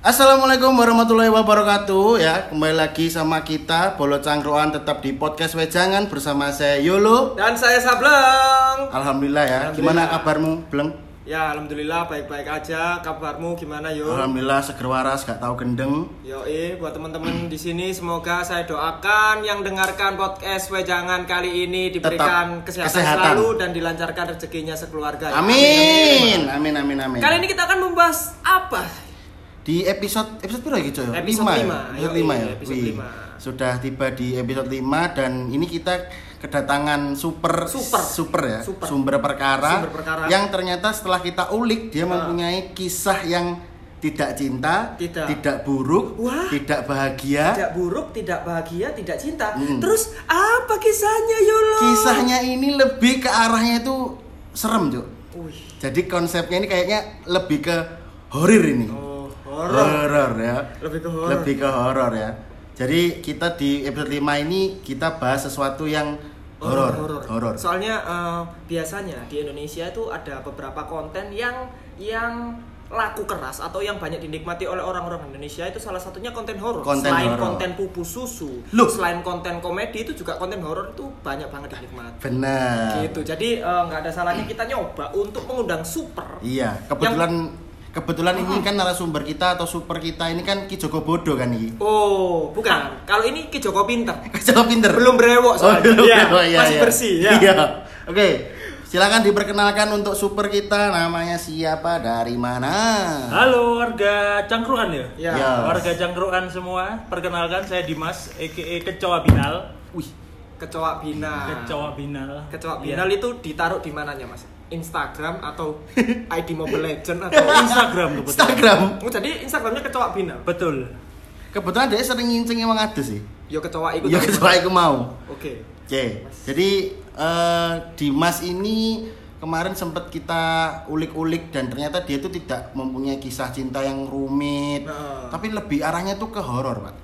Assalamualaikum warahmatullahi wabarakatuh ya kembali lagi sama kita Bolo Cangkruan tetap di podcast Wejangan bersama saya Yolo Dan saya Sableng. Alhamdulillah ya Alhamdulillah. gimana kabarmu Bleng Ya, alhamdulillah baik-baik aja. Kabarmu gimana, Yo? Alhamdulillah seger waras gak tahu gendeng Yo, buat teman-teman di sini semoga saya doakan yang dengarkan podcast Wejangan kali ini diberikan Tetap kesehatan, kesehatan. selalu dan dilancarkan rezekinya sekeluarga. Amin Amin amin amin Kali ini kita akan membahas apa? Di episode episode berapa gitu ya? Episode Lima lima. ya? Episode Yoi, 5 ya. episode Wih, lima. Sudah tiba di episode 5 dan ini kita kedatangan super Super. super ya. Super. Sumber perkara Sumber perkara. yang ternyata setelah kita ulik dia Ah. mempunyai kisah yang tidak cinta, Tidak. buruk, Wah. tidak bahagia. Tidak buruk, tidak bahagia, tidak cinta. Hmm. Terus apa kisahnya, Yolo? Kisahnya ini lebih ke arahnya itu serem, Cuk. Jadi konsepnya ini kayaknya lebih ke horor ini. Oh, horor. Horor ya. Lebih ke horor. Lebih ke horor ya. Jadi kita di episode 5 ini kita bahas sesuatu yang horor. horor. Soalnya eh, biasanya di Indonesia itu ada beberapa konten yang yang laku keras atau yang banyak dinikmati oleh orang-orang Indonesia itu salah satunya konten horor. Selain horor. konten pupu susu, Loh. selain konten komedi itu juga konten horor itu banyak banget dinikmati. Benar. Gitu. Jadi eh, nggak ada salahnya kita nyoba untuk mengundang super. Iya, kebetulan kebetulan ini kan narasumber kita atau super kita ini kan Ki Joko Bodo kan ini. Oh, bukan. Kalau ini Ki Joko pinter. Ki Joko pinter. Belum brewok Oh, soalnya. belum. Iya, Oh, iya, masih iya. bersih ya. Iya. Oke. Silakan diperkenalkan untuk super kita namanya siapa dari mana? Halo warga Cangkruan ya? Ya. Ya. Warga Cangkruan semua, perkenalkan saya Dimas, a.k.a. Kecoa Binal. Wih, Kecoa Bina. Kecoa Binal. Kecoa Iya. Binal itu ditaruh di mananya mas? Instagram atau ID Mobile Legend atau Instagram betul. Instagram. Oh, jadi Instagramnya Kecoa Binal. Betul. Kebetulan dia sering nginceng emang ada sih. Yo Kecoa ikut. Ya kecuali aku mau. Oke. Oke, jadi eh, Dimas ini kemarin sempat kita ulik-ulik dan ternyata dia itu tidak mempunyai kisah cinta yang rumit, Nah. tapi lebih arahnya tuh ke horor, Pak.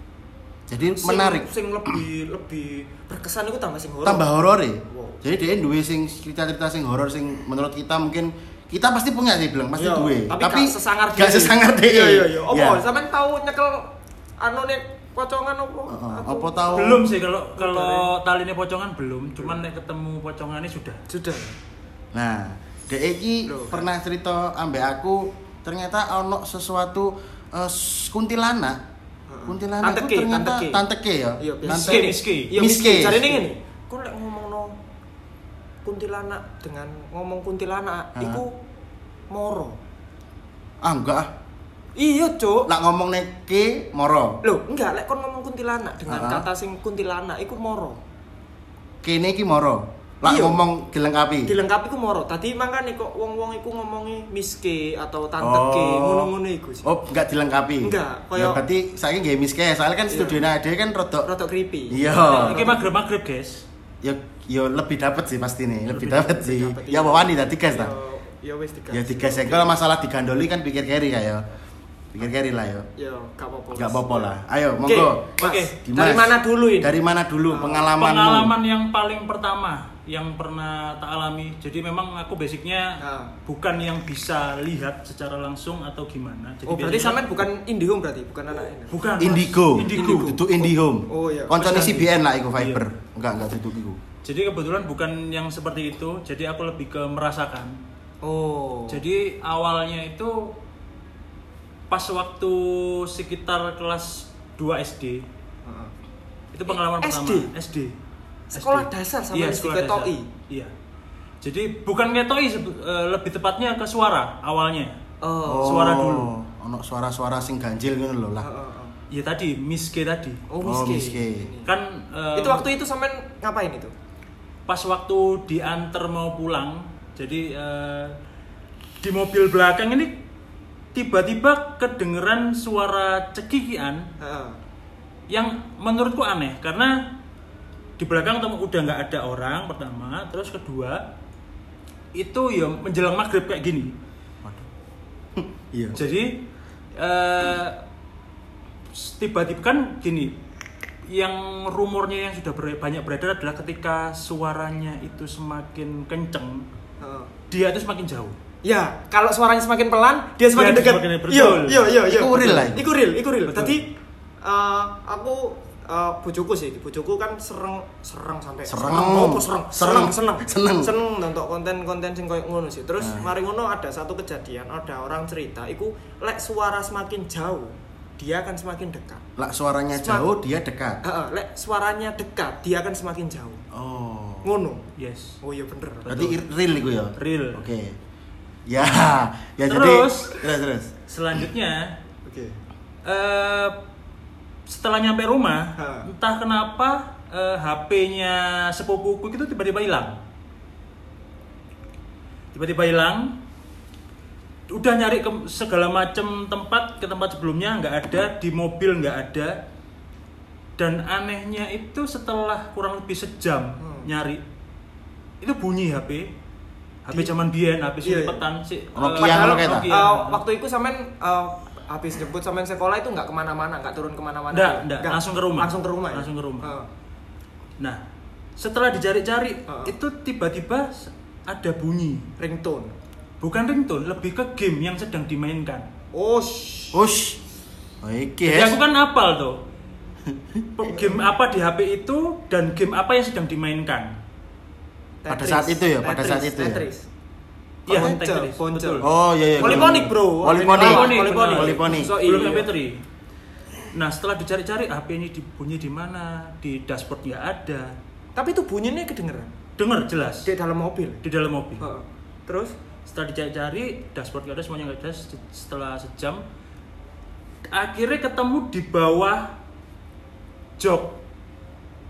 Jadi Sing- menarik, Sing lebih lebih berkesan itu tambah sing horor. tambah horor ya. Wow. Jadi dia duwe sing cerita-cerita sing horor sing menurut kita mungkin kita pasti punya sih bilang pasti Iya, duwe. Tapi, gak sesangar gak sesangar dia. Iya iya iya. Apa? Ya. Sampean tahu nyekel anu nih pocongan Aku- apa tahu? Belum sih kalau kalau talinya pocongan belum, cuman nek ketemu pocongannya sudah. Sudah. Nah, dek iki Loh. pernah cerita ambek aku ternyata ono sesuatu s- kuntilanak. Kuntilanak Tante K, ternyata Tante K. tante K ya. Iya, biasa. Tante- Miski. Iya, Miski. miski. Cari ini ngene. Kok lek ngomongno kuntilanak dengan ngomong kuntilanak, Hah? iku moro. Ah enggak ah. Iya, Cuk. Nak ngomong nek K moro. Loh, enggak, lek kon ngomong kuntilanak dengan Ah. kata sing kuntilanak iku moro. Kene iki moro. Lah Iya. ngomong dilengkapi. Dilengkapi ku moro. Tadi makane kok wong-wong iku ngomongi miske atau tante Oh. ke, ngono-ngono iku sih. Oh, enggak dilengkapi. Enggak, Ya koyo- berarti saya nggak miske, soalnya kan Iya. studio ade kan rodok Rada creepy. Iya. Iki maghrib-maghrib, guys. ya yo lebih dapat sih pasti nih, lebih Lebih dapat sih. dapet, Ya iya. bawaan nih tadi guys Ya, lah. ya wis digas. Ya tiga ya. Kalau masalah digandoli kan pikir keri kayak pikir keri lah yo. Ya, gak apa-apa. Gak apa-apa lah. Ayo, monggo. Mas, Oke. Dari mana dulu ini? Dari mana dulu Ah, pengalamanmu? Pengalaman yang paling pertama yang pernah tak alami. Jadi memang aku basicnya Ah. bukan yang bisa lihat secara langsung atau gimana. Jadi Oh, berarti sampean bukan Indihome berarti, bukan anak ini. bukan Mas. Indigo. Indigo. Itu Indihome. Oh, iya. Koncone Mas CBN lah iku Iya. Viber. Enggak, enggak itu iku. Jadi kebetulan bukan yang seperti itu. Jadi aku lebih ke merasakan. Oh. Jadi awalnya itu pas waktu sekitar kelas 2 SD. Heeh. Itu pengalaman Eh, pertama. SD? SD. Sekolah SD. dasar sama iya, sekolah ketoi? dasar. Iya. Jadi bukan ketoi eh, lebih tepatnya ke suara awalnya. Oh. Suara dulu. Ono suara-suara sing ganjil ngono lho lah. Heeh, heeh. Ya tadi Miss K tadi. Oh, Oh, miskin. miskin. Kan eh, Itu waktu itu sampean ngapain itu? pas waktu diantar mau pulang. Jadi eh, di mobil belakang ini tiba-tiba kedengeran suara cekikian Heeh. yang menurutku aneh karena di belakang tem- udah nggak ada orang pertama terus kedua itu ya menjelang maghrib kayak gini Iya. jadi eh, tiba-tiba kan gini yang rumornya yang sudah ber- banyak beredar adalah ketika suaranya itu semakin kenceng Heeh. dia itu semakin jauh Ya, kalau suaranya semakin pelan, dia semakin dia dekat. Iya, iya, iya, iya. Iku real lah. Iku real, iku real. Tadi eh, aku eh, bojoku sih, bojoku kan sereng sereng sampai Sereng. apa sereng? Sereng, Sereng. seneng. Seneng. Seneng untuk konten-konten sing koyo ngono sih. Terus Nah. mari ngono ada satu kejadian, ada orang cerita, iku lek suara semakin jauh, dia akan semakin dekat. Lah suaranya Semak- jauh, dia dekat. Heeh, lek suaranya dekat, dia akan semakin jauh. Oh. Ngono. Yes. Oh iya bener. Berarti real iku ya? Real. Oke. Ya, ya Terus? jadi terus terus. Selanjutnya Oke. eh setelah nyampe rumah, Ha. entah kenapa eh, HP-nya sepupuku itu tiba-tiba hilang. Tiba-tiba hilang. Udah nyari ke segala macam tempat ke tempat sebelumnya nggak ada, di mobil nggak ada. Dan anehnya itu setelah kurang lebih sejam Hmm. nyari, itu bunyi HP. HP Di- zaman biyen, HP Iya, iya. simpetan sih. Nokia eh? Nokia. Eh, waktu itu sampean eh, habis jemput sampean sekolah itu nggak ke mana-mana, nggak turun ke mana-mana. Nggak, ya? nggak, langsung ke rumah. Langsung ke rumah. ya? Langsung ke rumah. Nah, setelah dicari-cari Heeh. itu tiba-tiba ada bunyi. ringtone. Bukan ringtone, lebih ke game yang sedang dimainkan. Oh, sh- Ush. Oh, Jadi ya. aku kan apal tuh. game apa di HP itu dan game apa yang sedang dimainkan. Pada Tetris. saat itu ya, pada Tetris, saat itu ya? Iya, Poncel, poncel. betul. Oh iya iya. Polyphonic, bro. Polyphonic. Polyphonic, Polyphonic. benar. Polyphonic. So, Belum iya. MP3. Nah, setelah dicari-cari HP ini dibunyi di mana? Di dashboard nggak ada. Tapi itu bunyinya kedengeran Dengar jelas di dalam mobil. di dalam mobil. Heeh. Terus setelah dicari-cari dashboard nggak ada semuanya nggak ada Se- setelah sejam akhirnya ketemu di bawah jok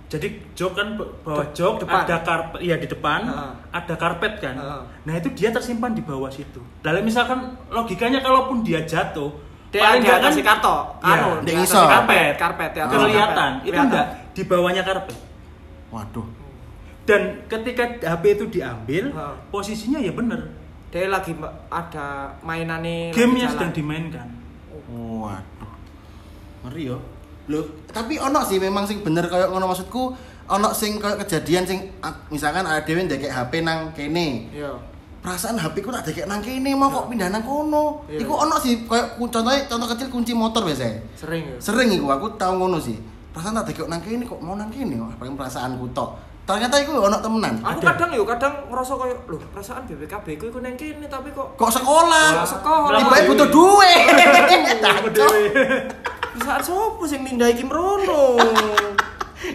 jadi jok kan bawah jok depan. ada karpet iya di depan Ha. ada karpet kan Ha. nah itu dia tersimpan di bawah situ lalu misalkan logikanya kalaupun dia jatuh dia paling nggak kan si karto, Iya, anu, di atas si karpet, karpet, si kelihatan karpet. itu Kelihatan. enggak di bawahnya karpet Waduh. dan ketika HP itu diambil Ha. posisinya ya bener Dia lagi ada mainannya lagi gamenya jalan. sedang dimainkan Waduh. Ngeri yo. Loh, tapi ono sih memang sing bener kayak ngono maksudku ono sing kayak kejadian sing ah, misalkan ada dhewe ndekek HP nang kene. Iya. Perasaan HP ku tak dekek nang kene mau kok pindah nang kono. Iya. Iku ono sih kayak contohnya contoh kecil kunci motor biasa. Sering ya. Sering iku aku tau ngono sih. Perasaan tak dekek nang kene kok mau nang kene. Wah, paling perasaanku tok. Ternyata iku ono temenan. Aku Ada. kadang yo kadang ngerasa kayak loh perasaan BPKB ku iku neng kene tapi kok Kok sekolah? Kok sekolah. Tiba butuh duit. Perasaan sopo sing mindah iki mrono.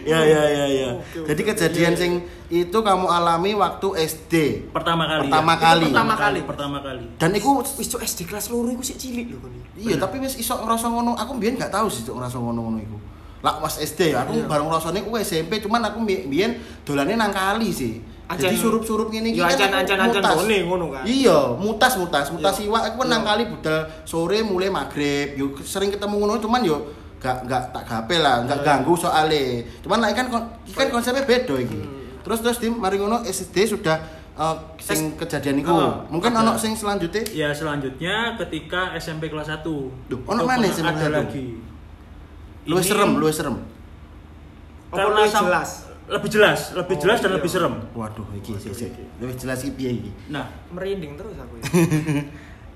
ya ya ya ya. Oke, oke, Jadi oke. kejadian sing itu kamu alami waktu SD. pertama kali Pertama ya. kali. Pertama kali. pertama kali Dan iku cuk SD kelas loro iku sik cilik lho iya tapi wis iso ngerasa ngono. Aku mbiyen gak tahu sih ngerasa ngono-ngono iku. Lah pas SD ya, aku Iya. bareng ngrasane ku SMP cuman aku mbi- mbiyen dolane nang kali sih. Ancen- Jadi surup-surup ngene iki Ya, kan mutas. bone ngono kan. Iya, mutas mutas mutas Iya. iwak aku nang Iya. kali budal sore mulai maghrib. Yo sering ketemu ngono cuman yo gak gak tak gape lah, gak Iya. ganggu soalnya. Cuman lah kan kan konsepnya beda iki. Hmm. Terus terus tim mari ngono SD sudah eh, sing kejadian iku. Oh, Mungkin ono sing selanjutnya Ya selanjutnya ketika SMP kelas 1 Duh, ono mana SMP ada kelas satu? lagi. luwih Ini serem, luwih serem. Karena lebih jelas? Lebih jelas, lebih Oh, jelas dan iya. lebih serem. Waduh, iki sih. Oke, Luwih jelas iki piye iki? Nah, Merinding terus aku ya.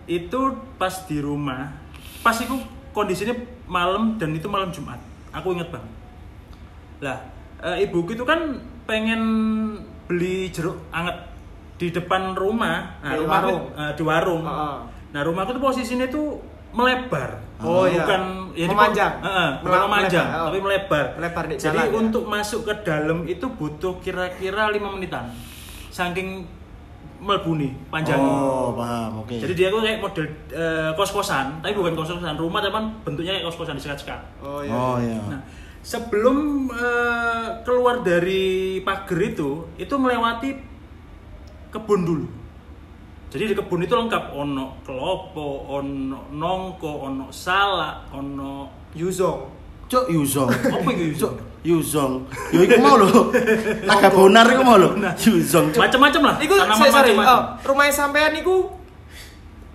itu pas di rumah, pas itu kondisinya malam dan itu malam Jumat. Aku inget banget. Lah, eh, ibuku itu kan pengen beli jeruk anget di depan rumah, nah, Di rumahku, warung. eh, di warung. Heeh. Nah, rumahku tuh posisinya tuh melebar. Oh, iya. bukan ya, di- Memanjang. Heeh, bukan memanjang, melebar, oh. tapi melebar. Melebar di Jadi jalan, ya? untuk masuk ke dalam itu butuh kira-kira lima menitan. Saking melbuni panjangnya. Oh, paham. Oke. Jadi dia tuh kayak model eh, kos-kosan, tapi bukan kos-kosan rumah, tapi kan bentuknya kayak kos-kosan disekat-sekat. Oh iya. Oh iya. Nah, sebelum eh, keluar dari pagar itu, itu melewati kebun dulu. Jadi di kebun itu lengkap ono kelopo, ono nongko, ono salak, ono Yuzong. Cuk Yuzong. apa itu Cuk Yuzong. Yo iku mau lho. Naga bonar iku mau lho. Yuzong. Cuk. Macam-macam lah. Iku tanaman saya sorry, oh, rumah sampean iku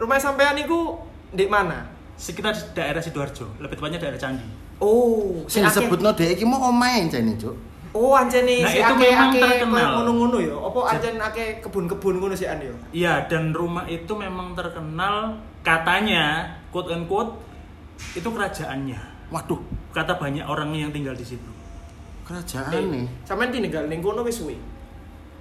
rumah sampean iku di mana? Sekitar daerah sidoarjo, lebih tepatnya daerah Candi. Oh, Sing disebutno dhek iki mau omahe jane, Cuk. Oh, ancen nih Nah, si itu ake memang ake terkenal. ngono-ngono ya. Apa ancen ake kebun-kebun ngono sih an ya? Iya, dan rumah itu memang terkenal katanya quote unquote itu kerajaannya. Waduh, Kata banyak orang yang tinggal di situ. kerajaan Eh, nih. Sampeyan tinggal ning kono wis suwe.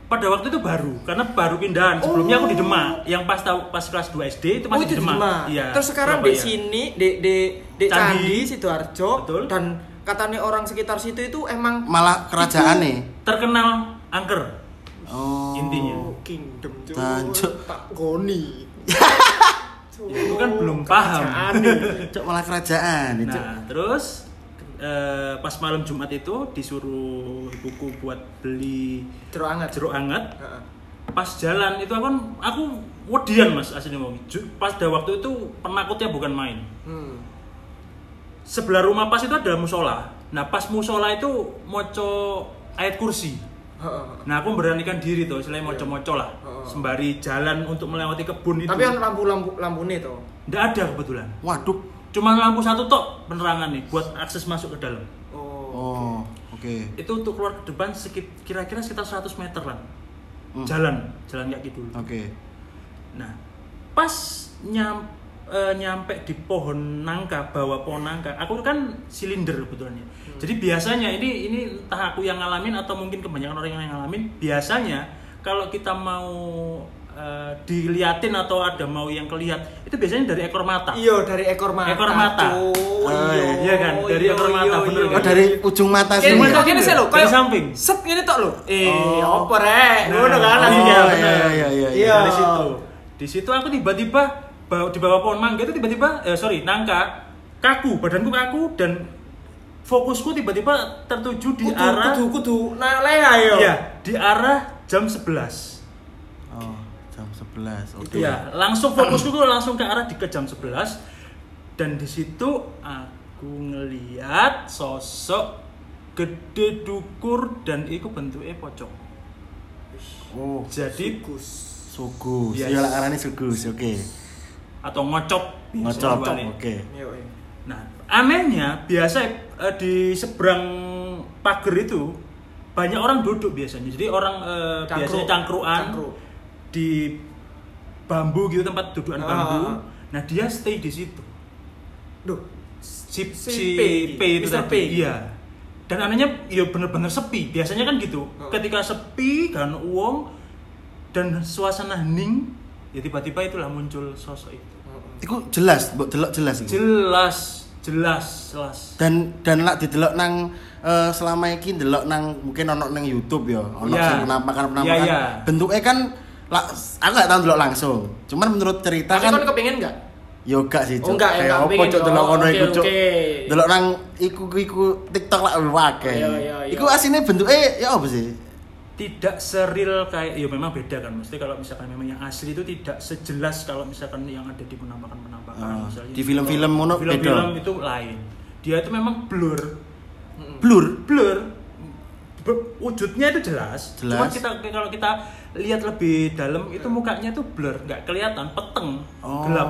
Pada waktu itu baru, karena baru pindahan. Sebelumnya aku di Demak, yang pas tahu pas kelas 2 SD itu Oh, masih itu di Demak. Iya. Terus sekarang di sini di di di Candi. Candi, Sidoarjo Betul. dan katanya orang sekitar situ itu emang Malah kerajaan nih. terkenal angker. Oh. Intinya. Kingdom. Tancuk. Tak goni. Itu kan belum paham. Cok malah kerajaan. Nah, terus eh, pas malam Jumat itu disuruh ibuku buat beli Jeruk anget. jeruk hangat. Heeh. Pas jalan itu aku aku wedian Mas aslinya mau. Pas pada waktu itu penakutnya bukan main. Hmm. Sebelah rumah pas itu ada musola. Nah, pas musola itu moco ayat kursi. Heeh. Nah, aku memberanikan diri tuh, selain moco-moco lah. Sembari jalan untuk melewati kebun itu. Tapi kan lampu-lampu lampune to. Nggak ada kebetulan. Waduh. Cuma lampu satu tok penerangan nih buat akses masuk ke dalam. Oh. Oh, oke. Itu untuk keluar ke depan sekit- kira-kira sekitar 100 meter lah. Hmm. Jalan, jalan kayak gitu. Oke. Nah, pas nyam, eh, nyampe di pohon nangka, bawa pohon nangka, aku kan silinder kebetulannya. Jadi biasanya ini ini entah aku yang ngalamin atau mungkin kebanyakan orang yang ngalamin, biasanya kalau kita mau eh, diliatin atau ada mau yang kelihat, itu biasanya dari ekor mata. Iya dari ekor mata. Ekor mata. Oh, iya. Iya kan? Dari ekor mata, bener Oh, kan? dari ujung mata gini Iya. kok gini sih lo, Dari kayak samping. Sep ini tok lo. Eh, Oh. apa rek? Nah, Ngono kan oh, iya, ya. iya, iya, iya, iya. Dari situ. Di situ aku tiba-tiba di bawah pohon mangga itu tiba-tiba eh sorry nangka kaku badanku kaku dan fokusku tiba-tiba tertuju di Kudu arah kudu kudu nah leha yo. Iya, di arah jam 11 Oh, jam 11. Oke. Iya, langsung fokusku tuh langsung ke arah di ke jam 11 dan di situ aku ngeliat sosok gede dukur dan itu bentuknya pocong. Oh, Jadi Gus. sugus. Yes. Lah arane sugus. Oke. Atau ngocok Ngocok. Oke. Iya. Nah, anehnya biasa eh, di seberang pagar itu banyak orang duduk biasanya. Jadi orang eh, Cangkruk. biasanya cangkruan Cangkruk. di bambu gitu tempat dudukan Ah. bambu. Nah, dia stay di situ. Duh, Si, Si si, P. P, itu Mr. tadi. P. Iya. Dan anehnya ya bener-bener sepi. Biasanya kan gitu. Oh. Ketika sepi kan uang dan suasana hening, ya tiba-tiba itulah muncul sosok itu. Iku jelas, mbok delok jelas iku. Jelas, jelas, jelas. Dan dan lak didelok nang eh, selama iki ndelok nang mungkin ono nang YouTube ya, ono Iya. sing penampakan-penampakan. Iya, iya. Bentuknya kan lak aku gak tahu ndelok langsung. Cuman menurut cerita Tapi kan kan kepengen enggak? yo gak sih, Oh, Cuk. enggak, ya, enggak opo cuk delok oh, ngono iku cuk. Delok nang iku iku TikTok lak wae. Iya, iya, iya. Iku asine bentuknya ya apa sih? Tidak seril kayak ya memang beda kan mesti kalau misalkan memang yang asli itu tidak sejelas kalau misalkan yang ada di penampakan penampakan Ah, misalnya di film-film mono film-film beda. itu lain dia itu memang blur Blur. blur Be- wujudnya itu jelas, Jelas. cuma kita kalau kita lihat lebih dalam itu mukanya tuh blur nggak kelihatan peteng Oh. gelap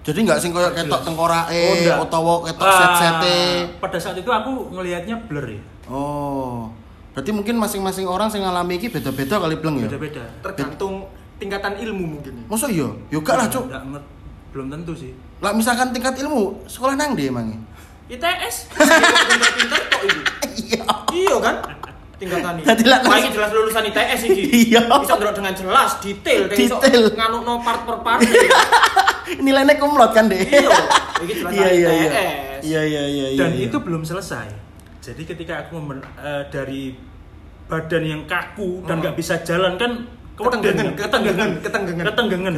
Jadi nggak sing koyo ketok tengkorake enggak. utawa ketok Ah, set-sete. pada saat itu aku ngelihatnya blur ya Oh. Berarti mungkin masing-masing orang sing ngalami iki beda-beda kali bleng ya. beda-beda Tergantung tingkatan ilmu mungkin. ya. Masa iya? Yo gak lah, Cuk. Nggak nget- belum tentu sih Lah misalkan tingkat ilmu, sekolah nang ndi emangnya? ITS pinter-pinter kok itu. Iya. Iya kan? Tingkatan ini. Lah- ini jelas lulusan ITS iki. Iya. Bisa ndelok dengan jelas, detail, Detail. nganuk no part per part. Nilainya kumlot kan, Dek? Iya. Iki jelas Iya, iya, iya. ITS. Iya, iya, iya, iya. dan iya. itu belum selesai jadi ketika aku eh, dari badan yang kaku dan Oh. nggak bisa jalan kan Ketenggengan, keweden, ketenggengan, ketenggengan.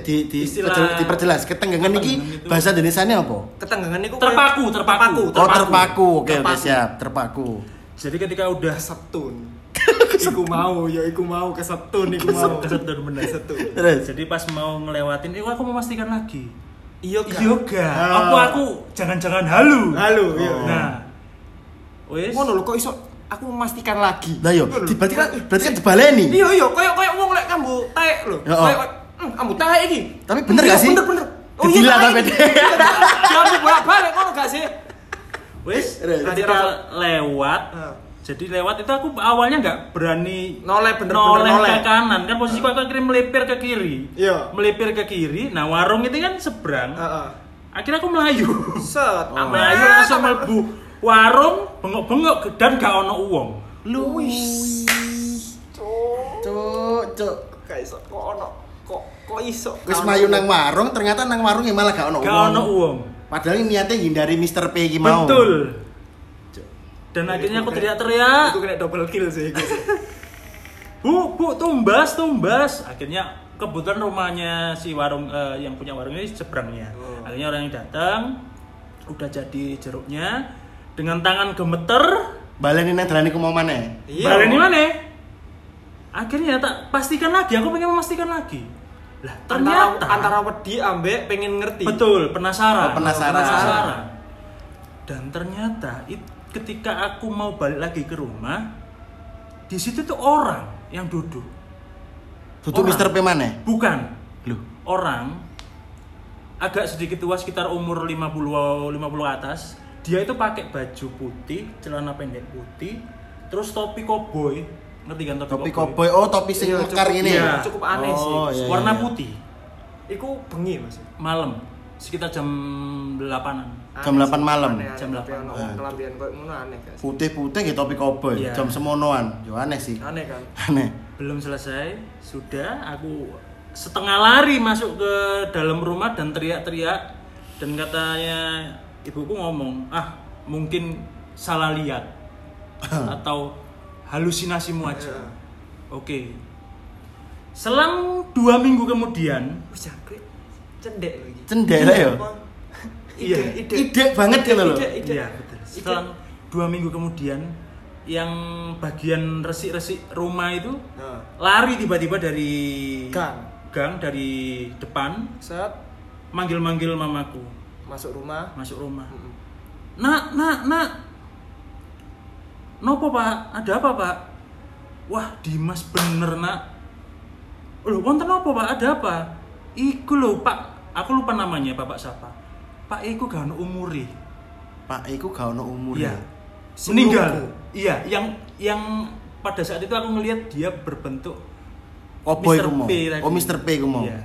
di di Istilah- perjel- diperjelas ketenggengan Ketenggengan itu- bahasa Indonesianya apa? Ketenggengan niku Terpaku, terpaku. Oh, terpaku. Oke, siap. Terpaku. jadi ketika udah Kesetun. iku mau, ya iku mau kesetun iku mau. kesetun bener Kesetun. Terus. jadi pas mau ngelewatin itu aku memastikan lagi Iya yoga Ah. apa aku jangan-jangan halu Halo, iya. nah wes Ngono lho kok iso aku memastikan lagi. Lah yo, berarti kan berarti kan dibaleni. Iya iya, koyo koyo wong lek kambu taek lho. Ya, oh. Koyo hmm, kambu taek iki. Tapi bener Iya, gak sih? Bener bener. Gedilah taek tapi iki. dia. Jangan bolak-balik ngono gak sih? wes Terus. ketika lewat jadi lewat itu aku awalnya nggak berani Noleh, bener-bener noleh noleh. ke kanan kan posisiku aku akhirnya melipir ke kiri Iya. melipir ke kiri nah warung itu kan seberang Heeh. akhirnya aku melayu Set, Oh. melayu langsung mlebu warung bengok-bengok dan gak ono uang Lu cuk cuk. Gak iso kok ono kok kok iso. Wis Gak mayu nang warung ternyata nang warung malah gak ono gak uang. ono uang Padahal ini niatnya hindari Mr. P iki mau. betul dan akhirnya aku teriak-teriak Itu kena double kill sih gitu. Bu, bu, tumbas, tumbas. Akhirnya kebetulan rumahnya si warung eh, yang punya warung ini seberangnya. Oh. Akhirnya orang yang datang udah jadi jeruknya dengan tangan gemeter. Baleni nang dalane ku mau maneh. Iya. Baleni mana? Akhirnya tak pastikan lagi, aku pengen memastikan lagi. Lah, Antara ternyata antara wedi ambek pengen ngerti. betul penasaran. Oh, penasaran. Penasaran. Dan ternyata it- ketika aku mau balik lagi ke rumah, di situ tuh orang yang duduk. Tutup Orang. Mr. P maneh. Bukan Loh, orang agak sedikit tua sekitar umur 50 50 atas. Dia itu pakai baju putih, celana pendek putih, terus topi koboi. Ngerti kan topi, topi koboi. Oh, topi sing Iya, mekar cukup- ini. iya. Cukup aneh sih. Oh, iya, Warna iya. putih. Iku bengi Mas. Malam, sekitar jam 8-an. Jam 8 malam. Jam 8. Jam 8. Kelambian kok ngono aneh guys. Putih-putih gitu topi koboi. Iya. Jam semonoan. Yo aneh sih. Aneh kan. Aneh. Belum selesai, sudah aku setengah lari masuk ke dalam rumah dan teriak-teriak dan katanya ibuku ngomong, "Ah, mungkin salah lihat atau halusinasimu aja." Iya. Oke. Selang dua minggu kemudian. Cendek lagi. Cendek lah ya. Iya. Ide, Ide banget gitu loh. Ide, ide. iya betul. Selang dua minggu kemudian, yang bagian resik-resik rumah itu Nah, lari tiba-tiba dari Gang. gang dari depan set manggil-manggil mamaku masuk rumah. masuk rumah Mm-mm. nak nak nak nopo pak ada apa pak wah Dimas bener nak loh wonten nopo pak ada apa iku loh pak aku lupa namanya bapak siapa pak iku gak ono umuri Pak iku gak ono umur iya ya. meninggal iya yang yang pada saat itu aku ngelihat dia berbentuk Koboi Mr. P tadi. Oh, Mr. P ku mau. Iya.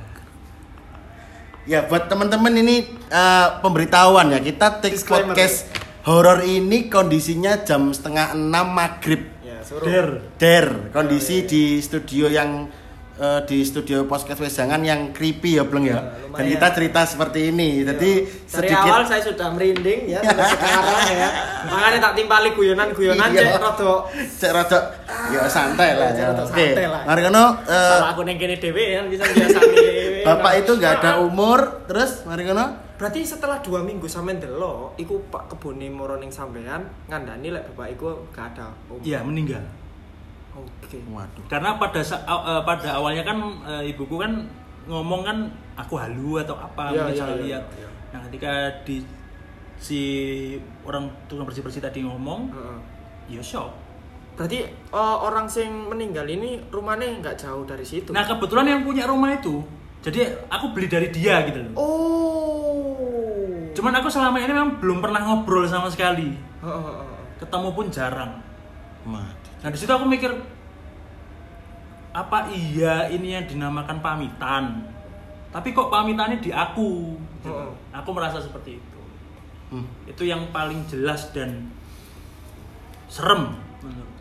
Ya buat teman-teman ini eh, pemberitahuan ya kita take Disclaimer podcast horor ini kondisinya jam setengah enam maghrib Ya, suruh. Der. der kondisi di studio yang eh, di studio podcast wejangan yang creepy ya Bleng ya Ya, dan kita cerita seperti ini jadi Dari sedikit awal saya sudah merinding ya sampai sekarang ya. Makanya tak timpali guyonan-guyonan Iya. cek rada cek rada ya santai lah Ya, ya rada oke santai lah. mari kono eh, salah aku neng kene dhewe ya bisa biasa dhewe. bapak itu nggak ada umur terus mari kono Berarti setelah dua minggu sampean delok, iku Pak kebone moro ning sampean ngandani lek bapak iku gak ada. Oh, Iya meninggal Oke. waduh karena pada eh, pada awalnya kan eh, ibuku kan ngomong kan aku halu atau apa Iya, mungkin iya, salah iya, lihat iya. nah ketika di si orang tukang bersih bersih tadi ngomong Heeh. ya shock Berarti eh, orang sing meninggal ini rumahnya nggak jauh dari situ. nah kebetulan yang punya rumah itu jadi aku beli dari dia gitu loh oh. cuman aku selama ini memang belum pernah ngobrol sama sekali heeh. ketemu pun jarang mati nah di situ aku mikir apa iya ini yang dinamakan pamitan tapi kok pamitannya di aku gitu. Heeh. aku merasa seperti itu Hmm. itu yang paling jelas dan serem menurutku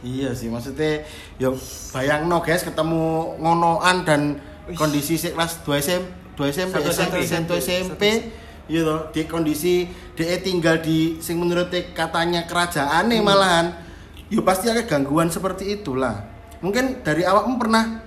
Iya sih, maksudnya yo bayang no guys ketemu ngonoan dan kondisi sik kelas 2 SM, 2 SMP, SMP, SMP, SMP, gitu di kondisi dia tinggal di sing menurut katanya kerajaan nih malahan. Yo pasti ada gangguan seperti itulah. Mungkin dari awakmu pernah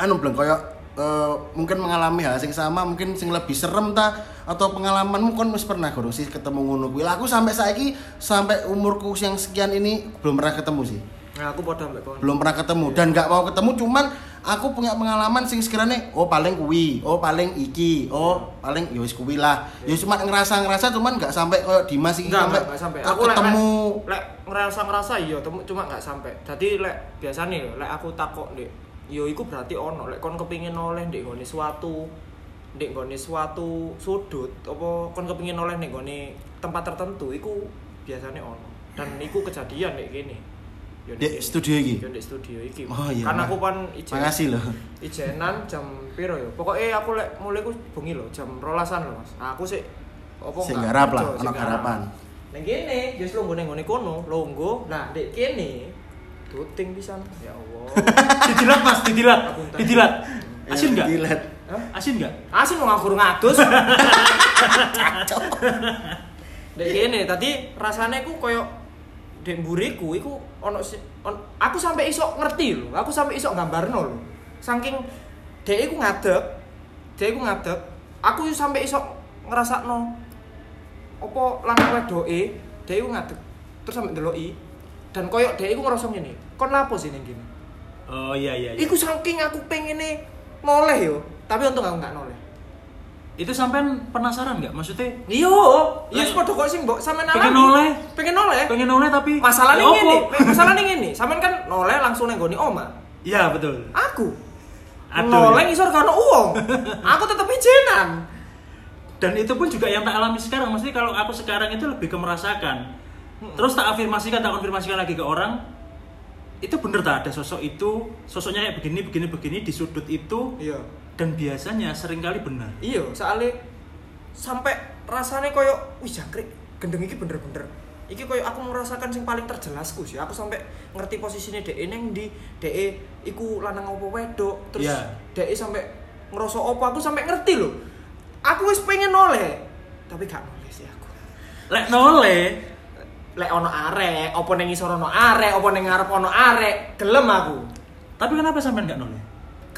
anu belum koyo eh, mungkin mengalami hal sing sama, mungkin sing lebih serem ta atau pengalamanmu kan wis pernah gorong sih ketemu ngono kuwi. Lah aku sampai saiki sampai umurku yang sekian ini belum pernah ketemu sih Nah, aku kon. belum pernah ketemu dan nggak mau ketemu cuman aku punya pengalaman sing sekiranya oh paling kuwi oh paling iki oh paling ya wis kuwi lah ya cuma ngerasa ngerasa cuman nggak sampai kayak Dimas iki Enggak, sampai sampai. aku ketemu lek, lek ngerasa ngerasa iya, temu- cuma nggak sampai. Jadi lek biasanya lho, lek aku takok ndek, yo iku berarti ono. Lek kon kepingin oleh ndek nggone suatu ndek nggone suatu sudut apa kon kepingin oleh ndek nggone tempat tertentu iku biasanya ono. dan iku kejadian kayak gini Ya, Di studio iki? Ya, di studio iki Oh, iya, karena aku pan ijen Makasih loh. ijenan jam piro ya pokoknya aku lek mulai ku bengi loh jam rolasan loh mas Nah, aku sih opo Sing garap lah, garap. garapan. Neng kene, wis longgo neng ngene kono, longgo. Nah, dek kene tuting pisan. Ya Allah. Didilat Mas, didilat. Aku. Didilat. Asin enggak? Hah? Asin enggak? Asin mau ngakur ngadus. Dek kene tadi rasane ku koyo dek mburiku iku ono on- aku sampai iso ngerti lho. Aku sampai iso gambarno lho. Saking dek iku ngadeg. Dek iku ngadeg. Aku sampai iso ngrasakno apa lanang wedoke, dek iku ngadeg. Terus sampai ndeloki. Dan koyo dek iku ngerasa ngene. Kon lapo sih ning kene? Oh iya iya. iya. Iku saking aku pengene noleh yo, tapi untung aku nggak noleh. Itu sampean penasaran nggak? Maksudnya Iya, iya wis padha kok sing mbok sampean Pengen noleh? Pengen noleh. pengen noleh tapi Masalahnya Ya ngene, masalahnya ngene. Sampean kan noleh langsung nang gone oma. Iya betul. Aku Aduh, noleh ya. ngisor karo uang. aku tetep ijenan. Dan itu pun juga yang tak alami sekarang. Maksudnya kalau aku sekarang itu lebih ke merasakan. Terus tak afirmasikan, tak konfirmasikan lagi ke orang. Itu bener tak ada sosok itu, sosoknya kayak begini, begini, begini di sudut itu. Iya. Dan biasanya sering kali benar. Iya, soalnya sampai rasanya koyo wih jangkrik gendeng iki bener-bener iki koyo aku merasakan sing paling terjelasku sih aku sampai ngerti posisinya DE neng di DE iku lanang apa wedok terus Iya. DE sampai ngerasa apa aku sampai ngerti loh aku wis pengen noleh tapi gak noleh sih aku Lek noleh, lek ono arek apa neng isor ono arek apa neng ngarep ono arek gelem aku tapi kenapa sampean nggak noleh?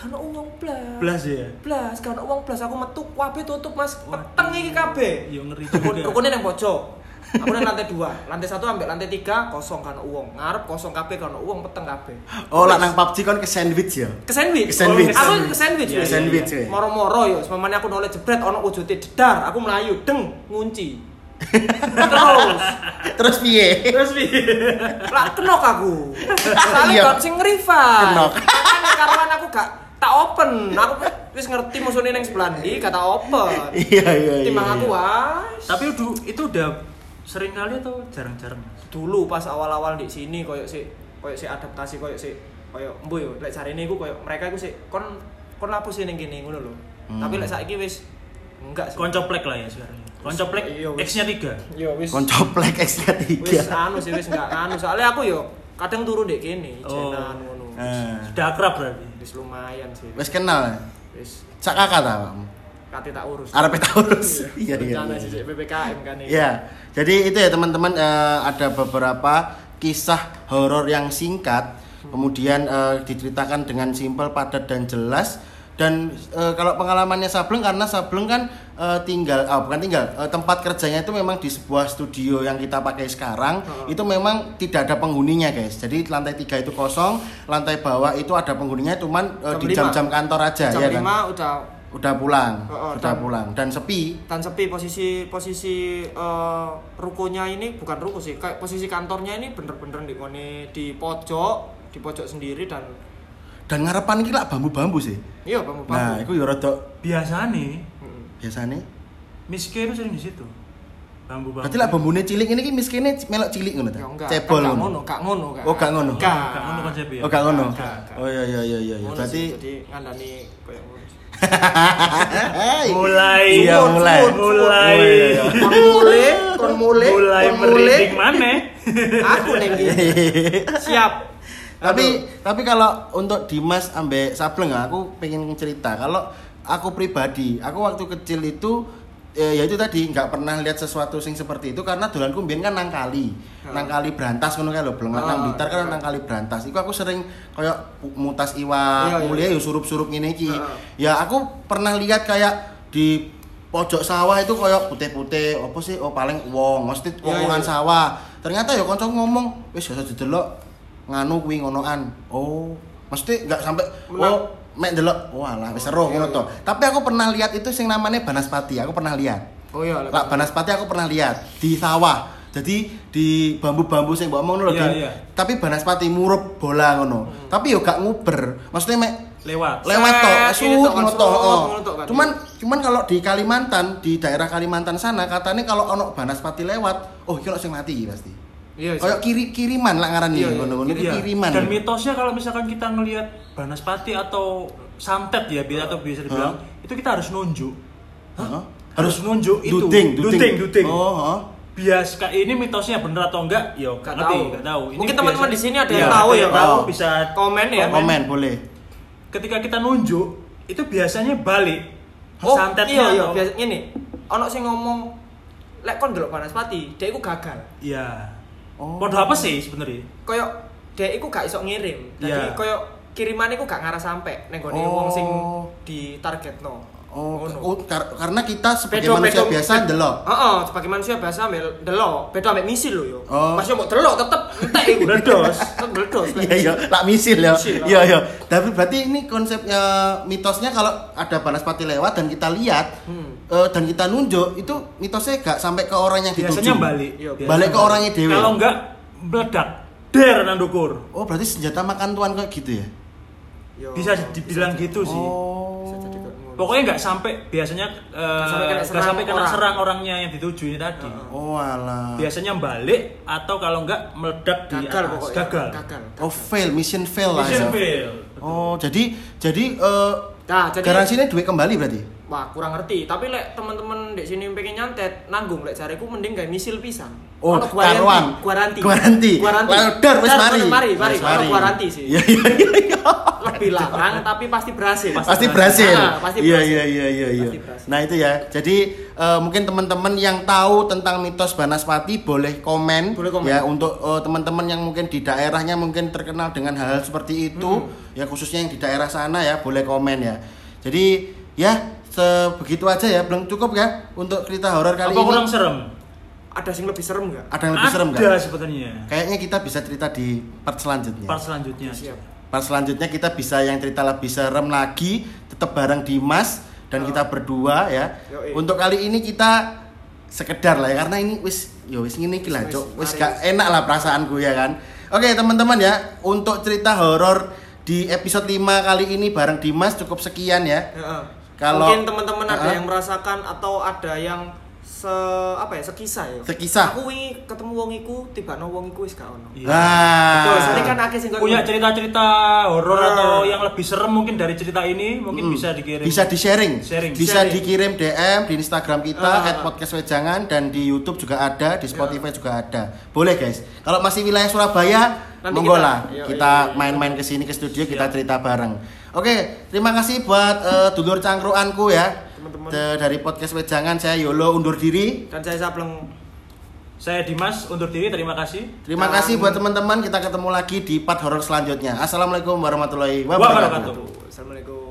Kan uang blas Belas ya. blas kan uang blas aku metu wabe tutup mas peteng iki kabeh Iya ngeri juga. rukunnya yang pojok. Aku nang lantai dua, lantai satu ambil lantai tiga kosong kan uang, ngarep kosong kabeh kan uang peteng kabeh. Oh, lah nang PUBG kon ke sandwich ya. Ke sandwich. Ke sandwich. Aku ke sandwich. Iya, wis. Ke sandwich ya. Moro-moro yo, semamane aku noleh jebret ono wujute dedar, aku melayu deng ngunci. Terus Terus piye? terus piye? Lah kenok aku. Soalnya Iya. gak sing ngerival. Kenok. Makanya karuan aku gak tak open. Aku wis ngerti musuhnya neng sebelah gak tak open. Iya, iya, iya. Timbang aku iya. was. Tapi udah, itu udah sering kali atau jarang-jarang? Dulu pas awal-awal di sini koyo si koyo si adaptasi koyo si koyo embu yo lek jarine iku koyo mereka iku sih kon kon lapo sih ning kene ngono lho. Hmm. Tapi lek saiki wis enggak sih. Koncoplek lah ya sekarang. Koncoplek Iya, wis. X-nya 3. Yo wis Koncoplek X wis 3. anu sih wis enggak anu soalnya aku yo kadang turun dek kene Oh. jenan ngono. Eh, Sudah akrab berarti. Wis lumayan sih. wis kenal. ya? Wis Sak kakak ta, Pak? kate tak urus. Arep taurus. Iya, iya. Rencana iya. sih PPKM kan ini. Ya, jadi itu ya teman-teman eh, ada beberapa kisah horor yang singkat, kemudian eh, diceritakan dengan simpel, padat dan jelas. Dan eh, kalau pengalamannya Sableng karena Sableng kan eh, tinggal, ah bukan tinggal, eh, tempat kerjanya itu memang di sebuah studio yang kita pakai sekarang. Heeh. Itu memang tidak ada penghuninya guys. Jadi lantai tiga itu kosong, lantai bawah itu ada penghuninya, cuman Jam di jam-jam kantor aja Jam ya kan. 5 udah Udah pulang, Heeh, udah dan- pulang dan sepi. dan sepi posisi posisi eh, rukonya ini bukan ruko sih kayak posisi kantornya ini bener-bener di di pojok di pojok sendiri dan Dan ngarepan iki lak bambu-bambu sih. iya bambu bambu Nah, itu ya rada Biasanya biasane. miskin itu sering di situ. Bambu-bambu. Berarti lah bambune cilik ini ki miskine melok cilik ngono ta? ya enggak Cebol gak ngono. ngono gak ngono kan Oh, gak ngono. gak Gak ngono konsepnya. Oh, gak ngono. Gak, gak. Oh iya iya iya iya iya. Ngono Berarti sih, jadi ngandani kayak ngono sih. mulai Iya, Suwun, mulai. suwun, mulai suwun. kon mule kon mule mulai kon mule merinding mana? aku neng gini siap tapi tapi kalau untuk Dimas ambek Sableng aku pengen cerita kalau aku pribadi aku waktu kecil itu eh, ya itu tadi nggak pernah lihat sesuatu sing seperti itu karena dolanku mbiyen kan nang kali Hmm. nang kali berantas ngono kae lho belum Ah, nang Blitar kan iya. nang kali berantas iku aku sering kayak mutas iwak Iya, iya. mulia ya surup-surup ngene iki Ah. ya aku pernah lihat kayak di pojok sawah itu kayak putih-putih apa sih oh paling wong mesti Iya, wong-wongan iya. sawah ternyata ya kanca ngomong wis usah didelok nganu kuwi ngonoan oh mesti nggak sampai Menang. oh mek delok oh alah wis seru Iya, ngono iya. to tapi aku pernah lihat itu sing namanya banaspati aku pernah lihat oh iya Lah banaspati aku pernah lihat di sawah jadi di bambu-bambu sing mbok omong lho Iya, iya. tapi banaspati murup bola ngono Hmm. tapi yo gak nguber maksudnya mek Lewat. lewat tok kan, ngono oh. ngono kan. cuman cuman kalau di Kalimantan di daerah Kalimantan sana katanya kalau ono banaspati lewat oh iki ono sing mati pasti Iya, Kayak kiri kiriman lah ngaran Iya, ya iya, Iya. kiriman. Dan ya. mitosnya kalau misalkan kita ngelihat Banaspati atau santet ya atau bisa dibilang itu kita harus nunjuk. Heeh. Harus nunjuk itu. Duding, duding. duding, duding. Oh, heeh. Bias kayak ini mitosnya bener atau enggak? Yo, Nggak ngerti, tahu. nggak tahu. Ini Mungkin teman-teman biasanya- di sini ada Iya, yang tahu ya, tahu bisa Komen ya. Komen boleh. ketika kita nunjuk itu biasanya balik Oh, santetnya iya iya, atau- biasa ngene. Ono sing ngomong lek kon delok Banaspati, dhek iku gagal. Iya. Oh. Apa sih sebenarnya? Koyok dhek iku gak iso ngirim. Jadi Iya. koyok kiriman iku gak ngarah sampe ning gone Oh. wong sing ditargetno. Oh, Ngono. oh, kar- karena kita sebagai Bedo- manusia bedo- biasa delok. Heeh, sebagai manusia biasa ambil delok, beda ambek misil lho yo. Oh. Pas yo mau delok tetep entek iku. Meledos. Meledos. Iya iya, tak misil ya. Iya iya. Tapi berarti ini konsepnya mitosnya kalau ada Banaspati lewat dan kita lihat Hmm. Eh, dan kita nunjuk itu mitosnya gak sampai ke orang yang dituju. Biasanya balik. Iya, Biasanya Balik ke orangnya dewe. Kalau enggak meledak. Der nandukur. Oh, berarti senjata makan tuan kayak gitu ya? Yo, Bisa dibilang bisa gitu sih. Oh. Bisa jadi kayak ngono. Pokoknya nggak sampai biasanya eh, Nggak sampai kena nggak serang sampai kena orang. serang orangnya yang dituju ini tadi. Oh, alah. Biasanya balik atau kalau enggak meledak di gagal atas. pokoknya. Gagal. Gagal. Oh, fail, mission fail lah Mission ya. fail. Oh, jadi jadi eh Nah, jadi garansinya duit kembali berarti? Wah, kurang ngerti. Tapi lek teman-teman di sini pengen nyantet, nanggung lek jariku mending gawe misil pisan. Oh, karuan. guaranti. Guaranti. Guaranti. Lalu dar, wis mari. Mari, mari. Ono guaranti sih. Iya iya iya. iya. Lebih larang tapi pasti berhasil. Pasti berhasil. Ah, pasti Iya berhasil. iya iya iya iya. Berhasil. Nah, itu ya. Jadi eh, mungkin teman-teman yang tahu tentang mitos Banaspati boleh komen, Boleh komen. ya untuk eh, teman-teman yang mungkin di daerahnya mungkin terkenal dengan hal-hal seperti itu, Hmm. ya khususnya yang di daerah sana ya boleh komen ya. Jadi ya sebegitu aja ya, belum cukup ya untuk cerita horor kali Apa ini. kurang serem? Ada yang lebih serem nggak? Ada yang lebih serem Ada nggak? sebenarnya. Kayaknya kita bisa cerita di part selanjutnya. Part selanjutnya. Siap. Part selanjutnya kita bisa yang cerita lebih serem lagi, tetap bareng Dimas dan kita berdua ya. Yoi. Untuk kali ini kita sekedar lah ya karena ini wis yo wis ngene iki lah, Wis, Cuk. Wis gak enak lah perasaanku ya kan. Oke, teman-teman ya, untuk cerita horor di episode 5 kali ini bareng Dimas cukup sekian ya. Kalau- mungkin teman-teman ada Heeh. yang merasakan atau ada yang se apa ya sekisah ya. Sekisah. Aku wingi ketemu wong iku, tiba-tiba wong iku wis gak ono. Iya. Nah, Betul, soalnya kan akeh sing Punya cerita-cerita horor Nah. atau yang lebih serem mungkin dari cerita ini mungkin Hmm. bisa dikirim. Bisa di-sharing. Sharing. Bisa Sharing. dikirim DM di Instagram kita Ah. @podcastwejangan dan di YouTube juga ada, di Spotify juga ada. Boleh, guys. Kalau masih wilayah Surabaya, Nanti monggo kita- lah. iya, Kita iya, iya. main-main ke sini ke studio kita cerita bareng. Oke, terima kasih buat eh, dulur cangkruanku ya. Teman-teman. Dari podcast Wejangan saya Yolo undur diri. Dan saya Sableng Saya Dimas undur diri, terima kasih. Terima Dan- kasih buat teman-teman. Kita ketemu lagi di part horor selanjutnya. Assalamualaikum warahmatullahi wabarakatuh. Wabarakatuh. Assalamualaikum.